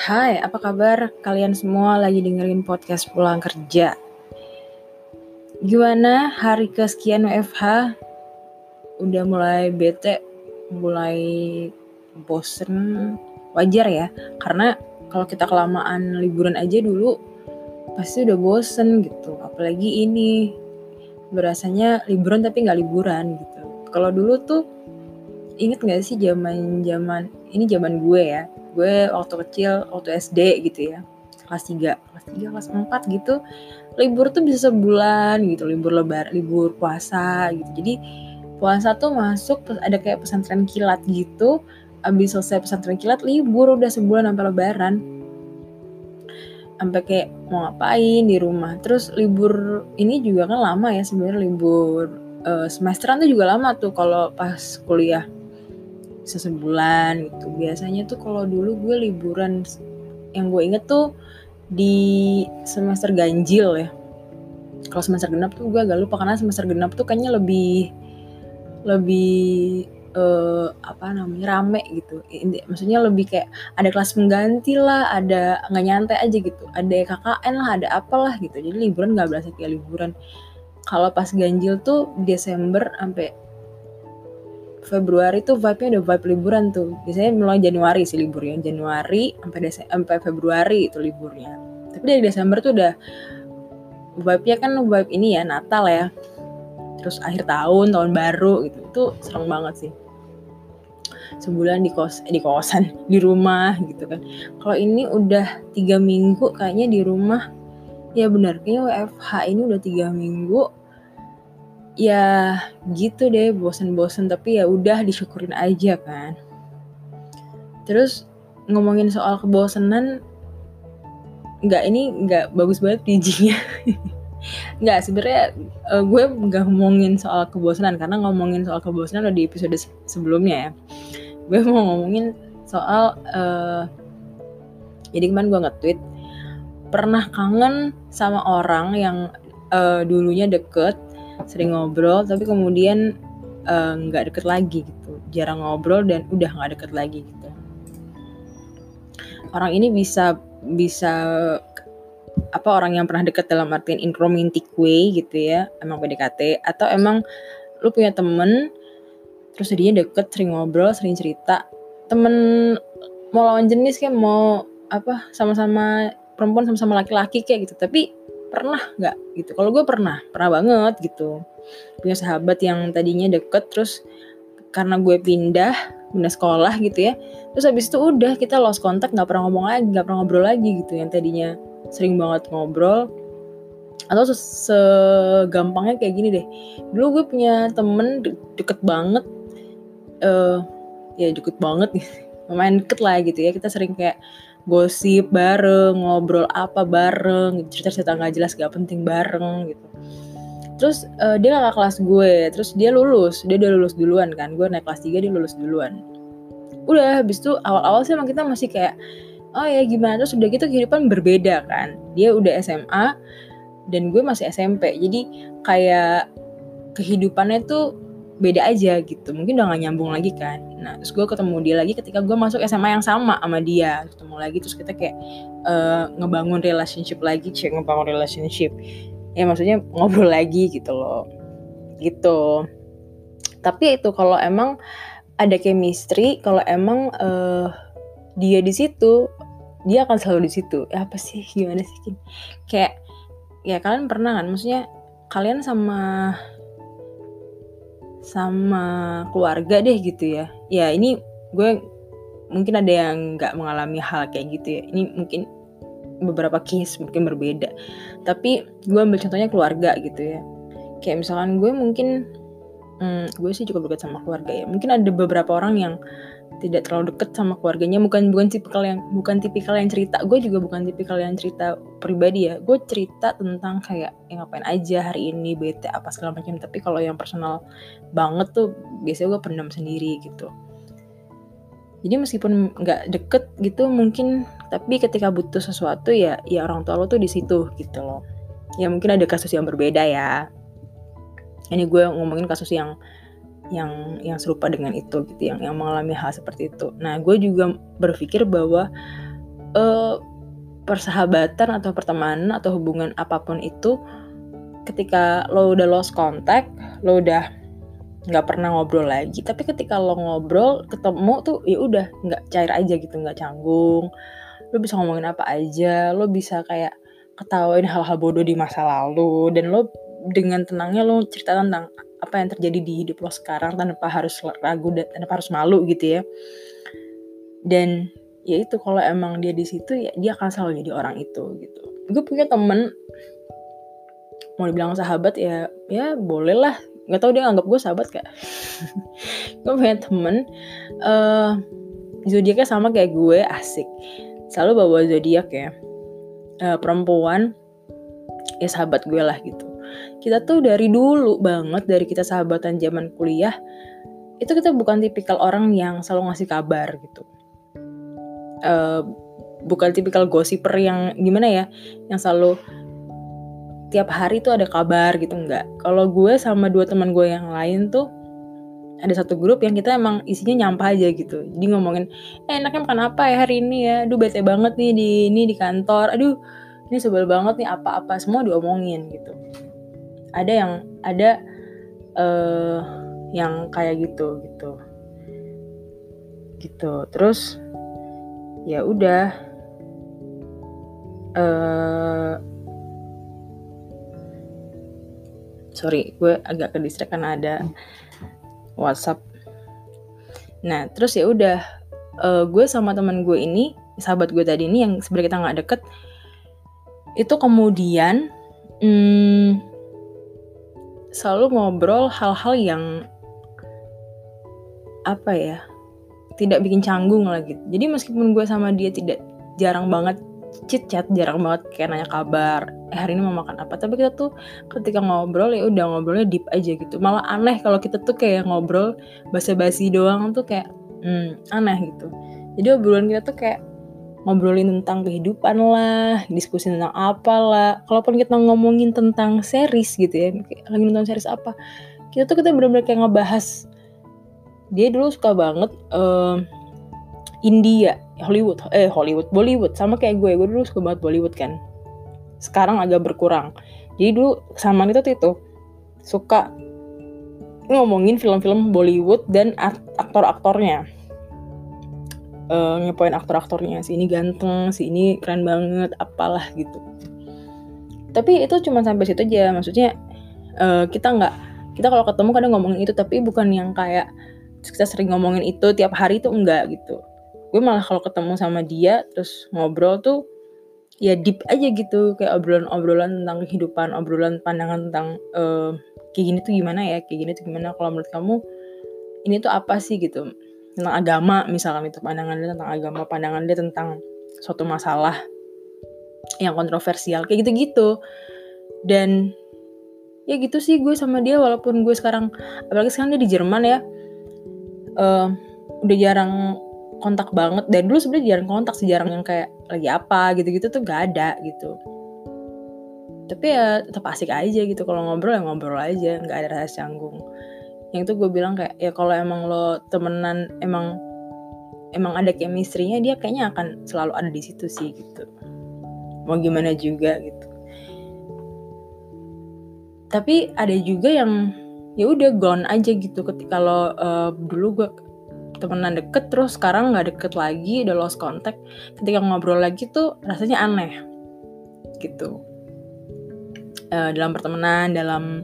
Hai, apa kabar kalian semua lagi dengerin podcast pulang kerja? Gimana hari kesekian WFH? Udah mulai bete, mulai bosen, wajar ya. Karena kalau kita kelamaan liburan aja dulu, pasti udah bosen gitu. Apalagi ini, berasanya liburan tapi nggak liburan gitu. Kalau dulu tuh, inget gak sih zaman zaman ini zaman gue ya, gue waktu kecil waktu SD gitu ya. Kelas 3 kelas 3 kelas 4 gitu. Libur tuh bisa sebulan gitu libur lebar libur puasa gitu. Jadi puasa tuh masuk ada kayak pesantren kilat gitu. Abis selesai pesantren kilat libur udah sebulan sampai lebaran. Sampai kayak mau ngapain di rumah. Terus libur ini juga kan lama ya sebenarnya libur uh, semesteran tuh juga lama tuh kalau pas kuliah bisa sebulan gitu. Biasanya tuh kalau dulu gue liburan yang gue inget tuh di semester ganjil ya. Kalau semester genap tuh gue agak lupa karena semester genap tuh kayaknya lebih lebih uh, apa namanya rame gitu. Maksudnya lebih kayak ada kelas pengganti lah ada nggak nyantai aja gitu. Ada KKN lah ada apalah gitu. Jadi liburan nggak berasa kayak liburan. Kalau pas ganjil tuh Desember sampai Februari tuh vibe-nya udah vibe liburan tuh. Biasanya mulai Januari sih liburnya. Januari sampai Desember, sampai Februari itu liburnya. Tapi dari Desember tuh udah vibe-nya kan vibe ini ya Natal ya. Terus akhir tahun, tahun baru gitu. Itu serem banget sih. Sebulan di kos eh, di kosan, di rumah gitu kan. Kalau ini udah tiga minggu kayaknya di rumah. Ya benar, kayaknya WFH ini udah tiga minggu ya gitu deh bosen-bosen tapi ya udah disyukurin aja kan. Terus ngomongin soal kebosenan nggak ini nggak bagus banget bijinya nggak sebenarnya uh, gue nggak ngomongin soal kebosanan karena ngomongin soal kebosanan udah di episode sebelumnya ya. Gue mau ngomongin soal uh, jadi kemarin gue nge-tweet pernah kangen sama orang yang uh, dulunya deket sering ngobrol tapi kemudian eh, nggak uh, deket lagi gitu. Jarang ngobrol dan udah nggak deket lagi gitu. Orang ini bisa bisa apa orang yang pernah deket dalam artian in romantic way gitu ya emang PDKT atau emang lu punya temen terus jadinya deket sering ngobrol sering cerita. Temen mau lawan jenis kayak mau apa sama-sama perempuan sama-sama laki-laki kayak gitu. Tapi pernah nggak gitu? Kalau gue pernah pernah banget gitu. Punya sahabat yang tadinya deket terus karena gue pindah pindah sekolah gitu ya terus habis itu udah kita lost kontak nggak pernah ngomong lagi nggak pernah ngobrol lagi gitu. Yang tadinya sering banget ngobrol atau segampangnya kayak gini deh. Dulu gue punya temen de deket banget uh, ya deket banget lumayan deket lah gitu ya. Kita sering kayak gosip bareng, ngobrol apa bareng, cerita-cerita nggak jelas gak penting bareng gitu. Terus uh, dia kakak kelas gue, terus dia lulus, dia udah lulus duluan kan, gue naik kelas 3 dia lulus duluan. Udah habis itu awal-awal sih emang kita masih kayak oh ya gimana terus udah gitu kehidupan berbeda kan. Dia udah SMA dan gue masih SMP. Jadi kayak kehidupannya tuh beda aja gitu mungkin udah gak nyambung lagi kan nah terus gue ketemu dia lagi ketika gue masuk SMA yang sama sama dia. Ketemu lagi terus kita kayak uh, ngebangun relationship lagi cek ngebangun relationship. Ya maksudnya ngobrol lagi gitu loh. Gitu. Tapi itu kalau emang ada chemistry kalau emang uh, dia di situ dia akan selalu di situ. Ya apa sih? Gimana sih kayak ya kalian pernah kan? Maksudnya kalian sama sama keluarga deh gitu ya. Ya ini gue mungkin ada yang nggak mengalami hal kayak gitu ya. Ini mungkin beberapa case mungkin berbeda. Tapi gue ambil contohnya keluarga gitu ya. Kayak misalkan gue mungkin hmm, gue sih cukup dekat sama keluarga ya. Mungkin ada beberapa orang yang tidak terlalu deket sama keluarganya. Bukan bukan tipikal yang bukan tipikal yang cerita. Gue juga bukan tipikal yang cerita pribadi ya. Gue cerita tentang kayak yang ngapain aja hari ini bete apa segala macam. Tapi kalau yang personal banget tuh biasanya gue pendam sendiri gitu. Jadi meskipun nggak deket gitu mungkin tapi ketika butuh sesuatu ya ya orang tua lo tuh di situ gitu loh. Ya mungkin ada kasus yang berbeda ya. Ini gue ngomongin kasus yang yang yang serupa dengan itu gitu yang yang mengalami hal seperti itu. Nah gue juga berpikir bahwa uh, persahabatan atau pertemanan atau hubungan apa pun itu ketika lo udah lost contact lo udah nggak pernah ngobrol lagi tapi ketika lo ngobrol ketemu tuh ya udah nggak cair aja gitu nggak canggung. Lo bisa ngomongin apa aja lo bisa kayak ketawain hal-hal bodoh di masa lalu dan lo dengan tenangnya lo cerita tentang apa yang terjadi di hidup lo sekarang tanpa harus ragu dan tanpa harus malu gitu ya. Dan ya itu kalau emang dia di situ ya dia akan selalu jadi orang itu gitu. Gue punya temen mau dibilang sahabat ya ya boleh lah. Nggak tahu dia nganggap gue sahabat kak gue punya temen uh, zodiaknya sama kayak gue asik. Selalu bawa zodiak ya. Uh, perempuan ya sahabat gue lah gitu kita tuh dari dulu banget dari kita sahabatan zaman kuliah itu kita bukan tipikal orang yang selalu ngasih kabar gitu. Uh, bukan tipikal gosiper yang gimana ya yang selalu tiap hari tuh ada kabar gitu nggak kalau gue sama dua teman gue yang lain tuh ada satu grup yang kita emang isinya nyampah aja gitu. Jadi ngomongin eh enaknya makan apa ya hari ini ya? Aduh bete banget nih di ini di kantor. Aduh ini sebel banget nih apa-apa. Semua diomongin gitu ada yang ada uh, yang kayak gitu gitu. Gitu. Terus ya udah. Uh, sorry gue agak ke distrak karena ada WhatsApp. Nah terus ya udah. Uh, gue sama teman gue ini sahabat gue tadi ini yang sebenarnya kita nggak deket itu kemudian hmm, selalu ngobrol hal-hal yang apa ya tidak bikin canggung lah gitu. Jadi meskipun gue sama dia tidak jarang banget chit chat, jarang banget kayak nanya kabar, eh hari ini mau makan apa. Tapi kita tuh ketika ngobrol ya udah ngobrolnya deep aja gitu. Malah aneh kalau kita tuh kayak ngobrol basa-basi doang tuh kayak hmm, aneh gitu. Jadi obrolan kita tuh kayak ngobrolin tentang kehidupan lah, diskusi tentang apa lah. Kalaupun kita ngomongin tentang series gitu ya, lagi nonton series apa, kita tuh kita bener-bener kayak ngebahas. Dia dulu suka banget uh, India Hollywood eh Hollywood Bollywood. Sama kayak gue gue dulu suka banget Bollywood kan. Sekarang agak berkurang. Jadi dulu sama itu tuh itu suka ngomongin film-film Bollywood dan aktor-aktornya uh, ngepoin aktor-aktornya si ini ganteng si ini keren banget apalah gitu. Tapi itu cuma sampai situ aja maksudnya uh, kita nggak kita kalau ketemu kadang ngomongin itu tapi bukan yang kayak kita sering ngomongin itu tiap hari tuh enggak gitu. Gue malah kalau ketemu sama dia terus ngobrol tuh ya deep aja gitu kayak obrolan-obrolan tentang kehidupan obrolan pandangan tentang uh, kayak gini tuh gimana ya kayak gini tuh gimana kalau menurut kamu ini tuh apa sih gitu tentang agama misalkan itu pandangan dia tentang agama pandangan dia tentang suatu masalah yang kontroversial kayak gitu-gitu. Dan ya gitu sih gue sama dia walaupun gue sekarang apalagi sekarang dia di Jerman ya uh, udah jarang kontak banget. Dan dulu sebenarnya jarang kontak sih jarang yang kayak lagi apa? gitu-gitu tuh gak ada gitu. Tapi ya tetap asik aja gitu kalau ngobrol ya ngobrol aja nggak ada rasa canggung yang itu gue bilang kayak ya kalau emang lo temenan emang emang ada chemistry-nya dia kayaknya akan selalu ada di situ sih gitu. Mau gimana juga gitu. Tapi ada juga yang ya udah gone aja gitu. Ketika lo uh, dulu gue temenan deket terus sekarang nggak deket lagi udah lost contact ketika ngobrol lagi tuh rasanya aneh gitu. Uh, dalam pertemanan dalam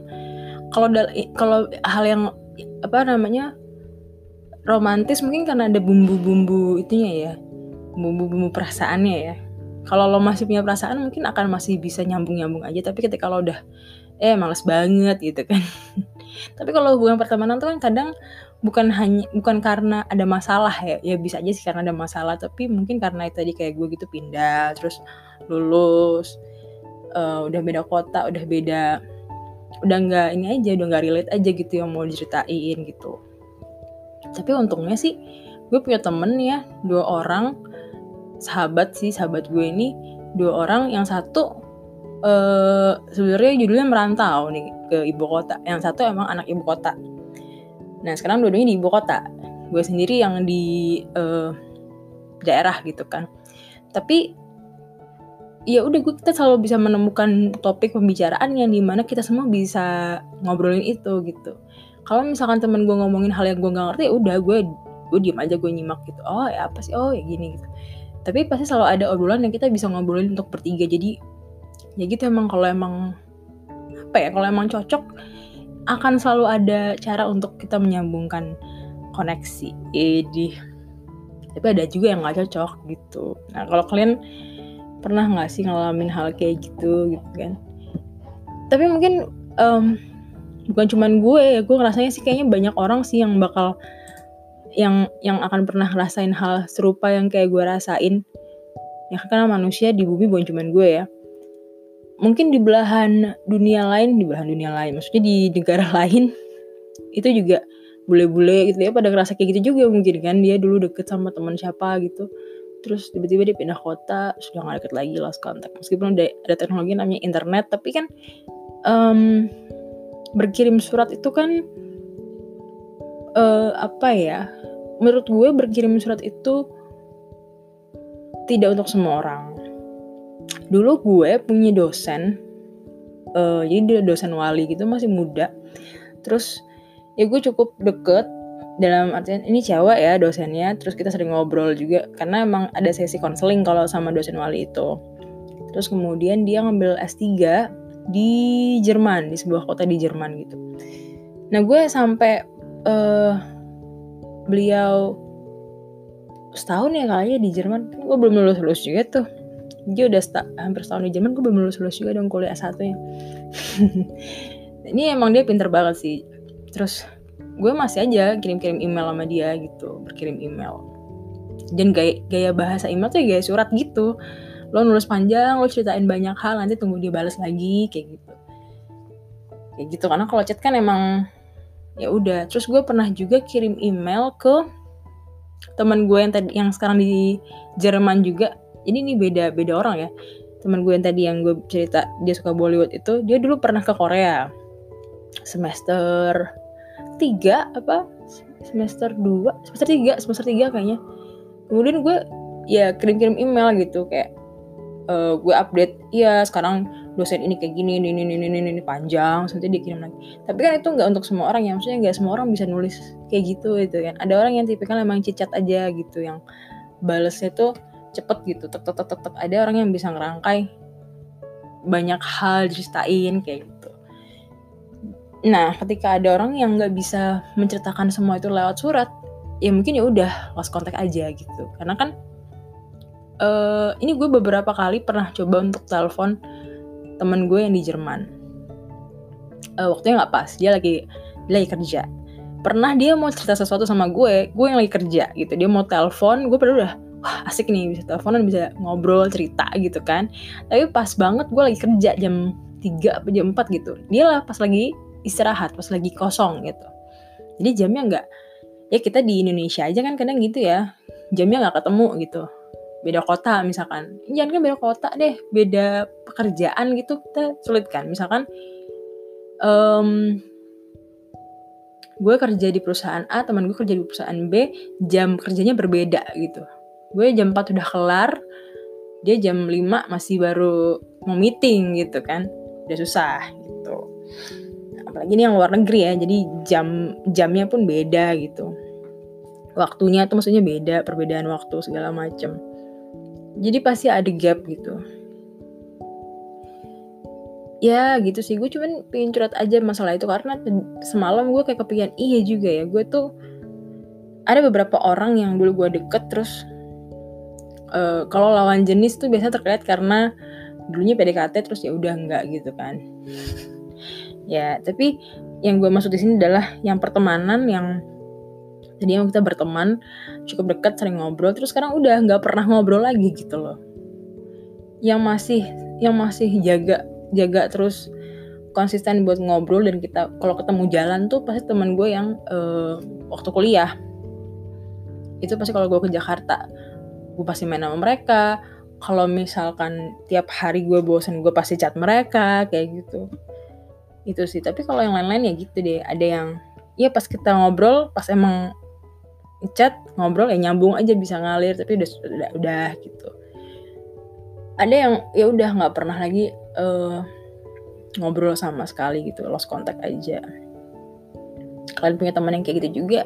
kalau kalau hal yang apa namanya romantis mungkin karena ada bumbu-bumbu itunya ya bumbu-bumbu perasaannya ya. Kalau lo masih punya perasaan mungkin akan masih bisa nyambung-nyambung aja tapi ketika lo udah eh males banget gitu kan. Tapi kalau hubungan pertemanan tuh kan kadang bukan hanya bukan karena ada masalah ya ya bisa aja sih karena ada masalah tapi mungkin karena itu tadi kayak gue gitu pindah terus lulus uh, udah beda kota udah beda udah nggak ini aja udah nggak relate aja gitu yang mau diceritain gitu tapi untungnya sih gue punya temen ya dua orang sahabat sih sahabat gue ini dua orang yang satu uh, sebenarnya judulnya merantau nih ke ibu kota. Yang satu emang anak ibu kota. Nah sekarang dua-duanya di ibu kota. Gue sendiri yang di uh, daerah gitu kan. tapi ya udah gue kita selalu bisa menemukan topik pembicaraan yang di mana kita semua bisa ngobrolin itu gitu. Kalau misalkan temen gue ngomongin hal yang gue nggak ngerti ya udah gue gue diem aja gue nyimak gitu. Oh ya apa sih? Oh ya gini gitu. Tapi pasti selalu ada obrolan yang kita bisa ngobrolin untuk bertiga. Jadi ya gitu emang kalau emang apa ya kalau emang cocok akan selalu ada cara untuk kita menyambungkan koneksi. Jadi tapi ada juga yang nggak cocok gitu. Nah kalau kalian pernah nggak sih ngalamin hal kayak gitu gitu kan? Tapi mungkin um, bukan cuman gue ya gue ngerasanya sih kayaknya banyak orang sih yang bakal yang yang akan pernah ngerasain hal serupa yang kayak gue rasain. Ya karena manusia di bumi bukan cuman gue ya. Mungkin di belahan dunia lain di belahan dunia lain maksudnya di negara lain itu juga bule-bule gitu ya pada ngerasa kayak gitu juga mungkin kan. Dia dulu deket sama teman siapa gitu terus tiba-tiba dia pindah kota sudah gak deket lagi lost contact meskipun ada, ada teknologi namanya internet tapi kan um, berkirim surat itu kan uh, apa ya menurut gue berkirim surat itu tidak untuk semua orang. Dulu gue punya dosen uh, jadi dia dosen wali gitu masih muda. Terus ya gue cukup deket dalam artian ini cewek ya dosennya terus kita sering ngobrol juga karena emang ada sesi konseling kalau sama dosen wali itu. Terus kemudian dia ngambil S3 di Jerman di sebuah kota di Jerman gitu. Nah gue sampai uh, beliau setahun ya kayaknya di Jerman kan gue belum lulus lulus juga tuh. Dia udah sta- hampir setahun di Jerman gue belum lulus lulus juga dong kuliah S1 nya ini emang dia pinter banget sih. Terus gue masih aja kirim-kirim email sama dia gitu berkirim email. Dan gaya, gaya bahasa email tuh gaya surat gitu. Lo nulis panjang lo ceritain banyak hal nanti tunggu dia balas lagi kayak gitu. Kayak gitu karena kalau chat kan emang ya udah. Terus gue pernah juga kirim email ke teman gue yang tadi yang sekarang di Jerman juga. Ini nih beda beda orang ya. Teman gue yang tadi yang gue cerita dia suka Bollywood itu dia dulu pernah ke Korea semester tiga apa semester dua semester tiga semester tiga kayaknya. Kemudian gue ya kirim-kirim email gitu kayak uh, gue update iya sekarang dosen ini kayak gini ini ini ini ini, ini panjang nanti dikirim lagi. Tapi kan itu nggak untuk semua orang ya maksudnya nggak semua orang bisa nulis kayak gitu gitu kan. Ada orang yang tipikal emang cicat aja gitu yang balesnya tuh cepet gitu tek tek, tek. ada orang yang bisa ngerangkai banyak hal diceritain kayak gitu nah ketika ada orang yang nggak bisa menceritakan semua itu lewat surat ya mungkin ya udah lost kontak aja gitu. Karena kan uh, ini gue beberapa kali pernah coba untuk telepon temen gue yang di Jerman. Uh, waktunya nggak pas dia lagi dia lagi kerja. Pernah dia mau cerita sesuatu sama gue gue yang lagi kerja gitu. Dia mau telepon gue pada udah wah asik nih bisa teleponan bisa ngobrol cerita gitu kan. Tapi pas banget gue lagi kerja jam 3 atau jam 4 gitu. Dia lah pas lagi istirahat pas lagi kosong gitu. Jadi jamnya nggak ya kita di Indonesia aja kan kadang gitu ya jamnya nggak ketemu gitu. Beda kota misalkan. Jangan kan beda kota deh beda pekerjaan gitu kita sulit kan misalkan um, gue kerja di perusahaan A teman gue kerja di perusahaan B jam kerjanya berbeda gitu. Gue jam 4 udah kelar dia jam 5 masih baru mau meeting gitu kan. Udah susah gitu apalagi ini yang luar negeri ya jadi jam jamnya pun beda gitu. Waktunya tuh maksudnya beda perbedaan waktu segala macem. Jadi pasti ada gap gitu. Ya gitu sih. Gue cuman pengen curhat aja masalah itu karena semalam gue kayak kepikiran iya juga ya gue tuh ada beberapa orang yang dulu gue deket terus uh, kalau lawan jenis tuh biasanya terkait karena dulunya PDKT terus ya udah enggak gitu kan ya tapi yang gue maksud di sini adalah yang pertemanan yang emang kita berteman cukup dekat sering ngobrol terus sekarang udah nggak pernah ngobrol lagi gitu loh. Yang masih yang masih jaga jaga terus konsisten buat ngobrol dan kita kalau ketemu jalan tuh pasti teman gue yang uh, waktu kuliah. Itu pasti kalau gue ke Jakarta gue pasti main sama mereka. Kalau misalkan tiap hari gue bosen gue pasti chat mereka kayak gitu itu sih. Tapi kalau yang lain-lain ya gitu deh. Ada yang ya pas kita ngobrol pas emang chat ngobrol ya nyambung aja bisa ngalir tapi udah udah, udah gitu. Ada yang ya udah nggak pernah lagi uh, ngobrol sama sekali gitu lost contact aja. Kalian punya teman yang kayak gitu juga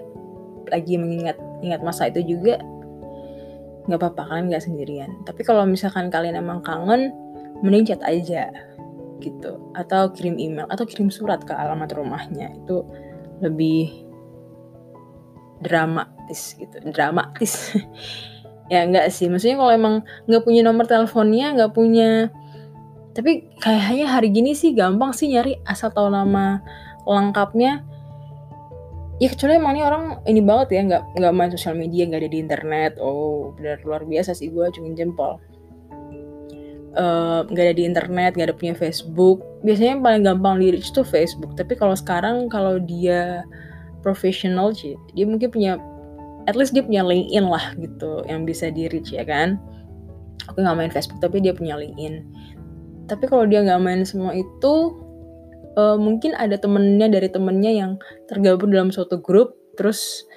lagi mengingat ingat masa itu juga nggak apa-apa kalian nggak sendirian. Tapi kalau misalkan kalian emang kangen mending chat aja gitu. Atau kirim email atau kirim surat ke alamat rumahnya. Itu lebih dramatis gitu. Dramatis. Ya enggak sih. Maksudnya kalau emang nggak punya nomor teleponnya nggak punya tapi kayaknya hari gini sih gampang sih nyari asal tahu nama lengkapnya. Ya kecuali emang ini orang ini banget ya nggak nggak main sosial media nggak ada di internet. Oh benar luar biasa sih. Gue cuma jempol nggak uh, ada di internet nggak ada punya Facebook. Biasanya yang paling gampang di reach tuh Facebook. Tapi kalau sekarang kalau dia profesional sih dia mungkin punya at least dia punya LinkedIn lah gitu yang bisa di reach ya kan? Aku nggak main Facebook tapi dia punya LinkedIn. Tapi kalau dia nggak main semua itu uh, mungkin ada temennya dari temennya yang tergabung dalam suatu grup terus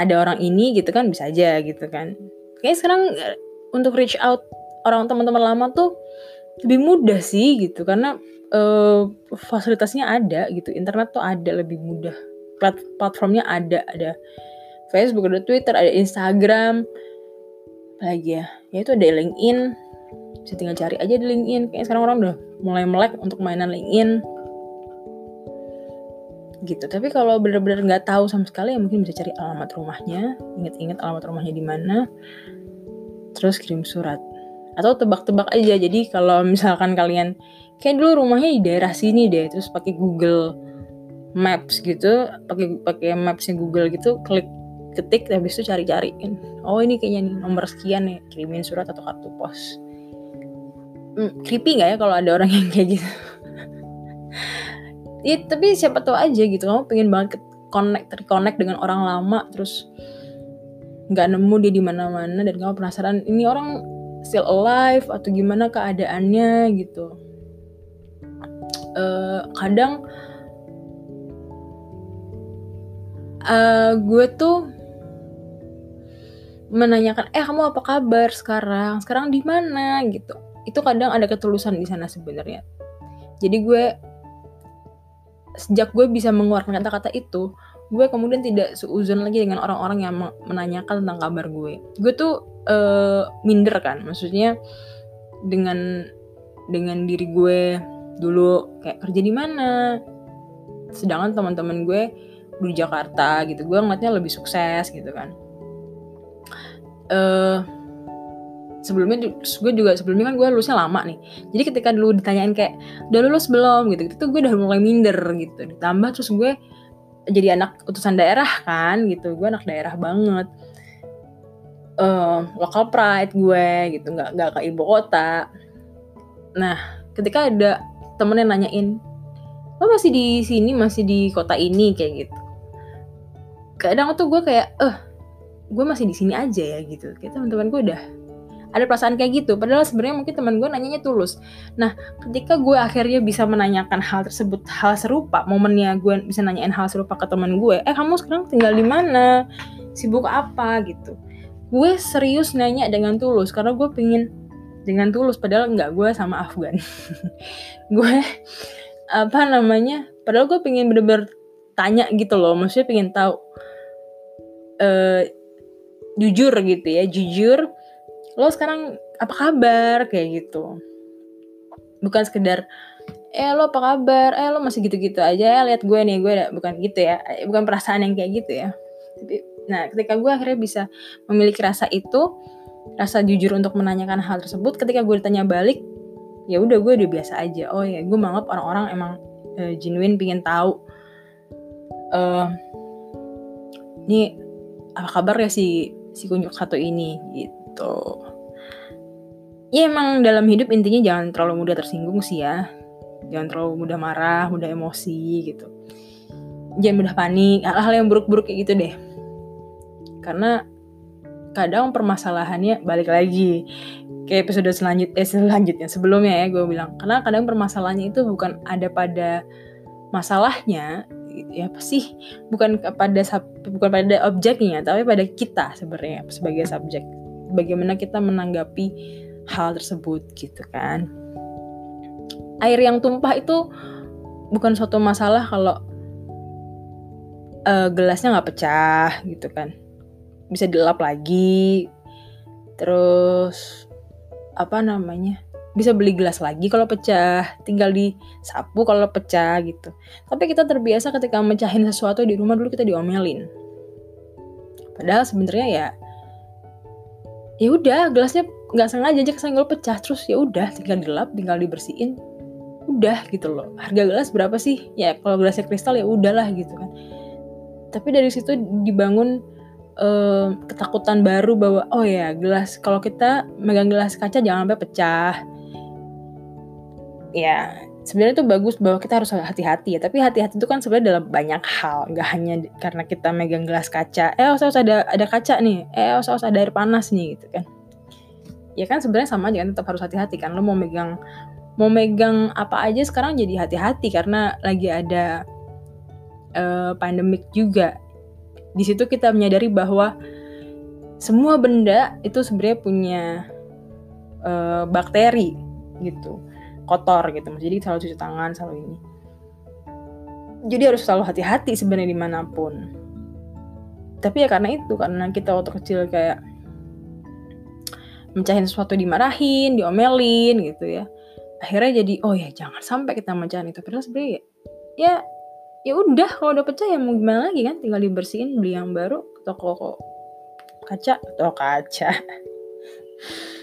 ada orang ini gitu kan bisa aja gitu kan. Kayak sekarang uh, untuk reach out orang teman-teman lama tuh lebih mudah sih gitu. Karena uh, fasilitasnya ada gitu. Internet tuh ada lebih mudah. Plat platformnya ada. Ada Facebook, ada Twitter, ada Instagram, lagi ya, ya itu ada LinkedIn, bisa tinggal cari aja di LinkedIn. Kayaknya sekarang orang udah mulai melek untuk mainan LinkedIn, gitu. Tapi kalau benar-benar nggak tahu sama sekali, ya mungkin bisa cari alamat rumahnya, inget-inget alamat rumahnya di mana, terus kirim surat atau tebak-tebak aja. Jadi kalau misalkan kalian kayak dulu rumahnya di daerah sini deh, terus pakai Google Maps gitu, pakai pakai Mapsnya Google gitu, klik ketik habis itu cari-cariin. Oh ini kayaknya nih nomor sekian nih kirimin surat atau kartu pos. Hmm, creepy nggak ya kalau ada orang yang kayak gitu? Ya tapi siapa tahu aja gitu. Kamu pengen banget connect terconnect dengan orang lama terus nggak nemu dia di mana-mana dan kamu penasaran ini orang still alive atau gimana keadaannya gitu. Uh, kadang uh, gue tuh menanyakan eh kamu apa kabar sekarang? Sekarang di mana? gitu. Itu kadang ada ketulusan di sana sebenarnya. Jadi gue sejak gue bisa mengeluarkan kata-kata itu gue kemudian tidak seuzon lagi dengan orang-orang yang menanyakan tentang kabar gue. Gue tuh uh, minder kan. Maksudnya dengan dengan diri gue dulu kayak kerja di mana sedangkan teman-teman gue di Jakarta gitu gue ngeliatnya lebih sukses gitu kan. Uh, sebelumnya gue juga sebelumnya kan gue lulusnya lama nih. Jadi ketika dulu ditanyain kayak udah lulus belum? gitu itu gue udah mulai minder gitu. Ditambah terus gue jadi anak utusan daerah kan gitu gue anak daerah banget uh, local pride gue gitu nggak nggak ke ibu kota. Nah ketika ada temen yang nanyain lo masih di sini masih di kota ini? Kayak gitu. Kadang tuh gue kayak eh gue masih di sini aja ya gitu. Kayak teman-teman gue udah ada perasaan kayak gitu. Padahal sebenarnya mungkin teman gue nanyanya tulus. Nah ketika gue akhirnya bisa menanyakan hal tersebut hal serupa momennya gue bisa nanyain hal serupa ke teman gue eh kamu sekarang tinggal di mana? Sibuk apa? Gitu gue serius nanya dengan tulus karena gue pengen dengan tulus padahal nggak gue sama Afgan. Gue apa namanya padahal gue pengen bener-bener tanya gitu loh maksudnya pengen tahu uh, jujur gitu ya jujur lo sekarang apa kabar kayak gitu. Bukan sekedar eh lo apa kabar? Eh lo masih gitu-gitu aja ya lihat gue nih gue bukan gitu ya eh, bukan perasaan yang kayak gitu ya. Tapi nah ketika gue akhirnya bisa memiliki rasa itu rasa jujur untuk menanyakan hal tersebut ketika gue ditanya balik ya udah gue udah biasa aja. Oh ya gue menganggap orang-orang emang uh, genuine pingin tahu. Uh, ini apa kabar ya si si kunjuk satu ini? Gitu. Ya emang dalam hidup intinya jangan terlalu mudah tersinggung sih ya. Jangan terlalu mudah marah mudah emosi gitu. Jangan mudah panik hal-hal yang buruk-buruk kayak gitu deh karena kadang permasalahannya balik lagi kayak episode selanjutnya eh, selanjutnya sebelumnya ya gue bilang. Karena kadang permasalahannya itu bukan ada pada masalahnya ya apa sih bukan pada bukan pada objeknya tapi pada kita sebenarnya sebagai subjek. Bagaimana kita menanggapi hal tersebut gitu kan. Air yang tumpah itu bukan suatu masalah kalau uh, gelasnya nggak pecah gitu kan bisa dilap lagi. Terus apa namanya bisa beli gelas lagi kalau pecah. Tinggal disapu kalau pecah gitu. Tapi kita terbiasa ketika mecahin sesuatu di rumah dulu kita diomelin. Padahal sebenarnya ya ya udah gelasnya nggak sengaja aja kesenggol pecah. Terus ya udah tinggal dilap tinggal dibersihin. Udah gitu loh. Harga gelas berapa sih? Ya kalau gelasnya kristal ya udahlah gitu kan. Tapi dari situ dibangun uh, ketakutan baru bahwa oh ya gelas kalau kita megang gelas kaca jangan sampai pecah. Ya sebenarnya itu bagus bahwa kita harus hati-hati ya tapi hati-hati itu kan sebenarnya dalam banyak hal nggak hanya karena kita megang gelas kaca. Eh usah ada ada kaca nih. Eh usah ada air panas nih gitu kan. Ya kan sebenarnya sama aja kan tetap harus hati-hati kan. Lo mau megang mau megang apa aja sekarang jadi hati-hati karena lagi ada uh, pandemik juga di situ kita menyadari bahwa semua benda itu sebenarnya punya uh, bakteri gitu kotor gitu jadi selalu cuci tangan selalu ini. Jadi harus selalu hati-hati sebenarnya di mana pun. Tapi ya karena itu karena kita waktu kecil kayak mencahin sesuatu dimarahin diomelin gitu ya. Akhirnya jadi oh ya jangan sampai kita mencahin itu. Padahal sebenarnya ya ya, ya udah kalau udah pecah ya mau gimana lagi kan? Tinggal dibersihin beli yang baru toko kaca atau kaca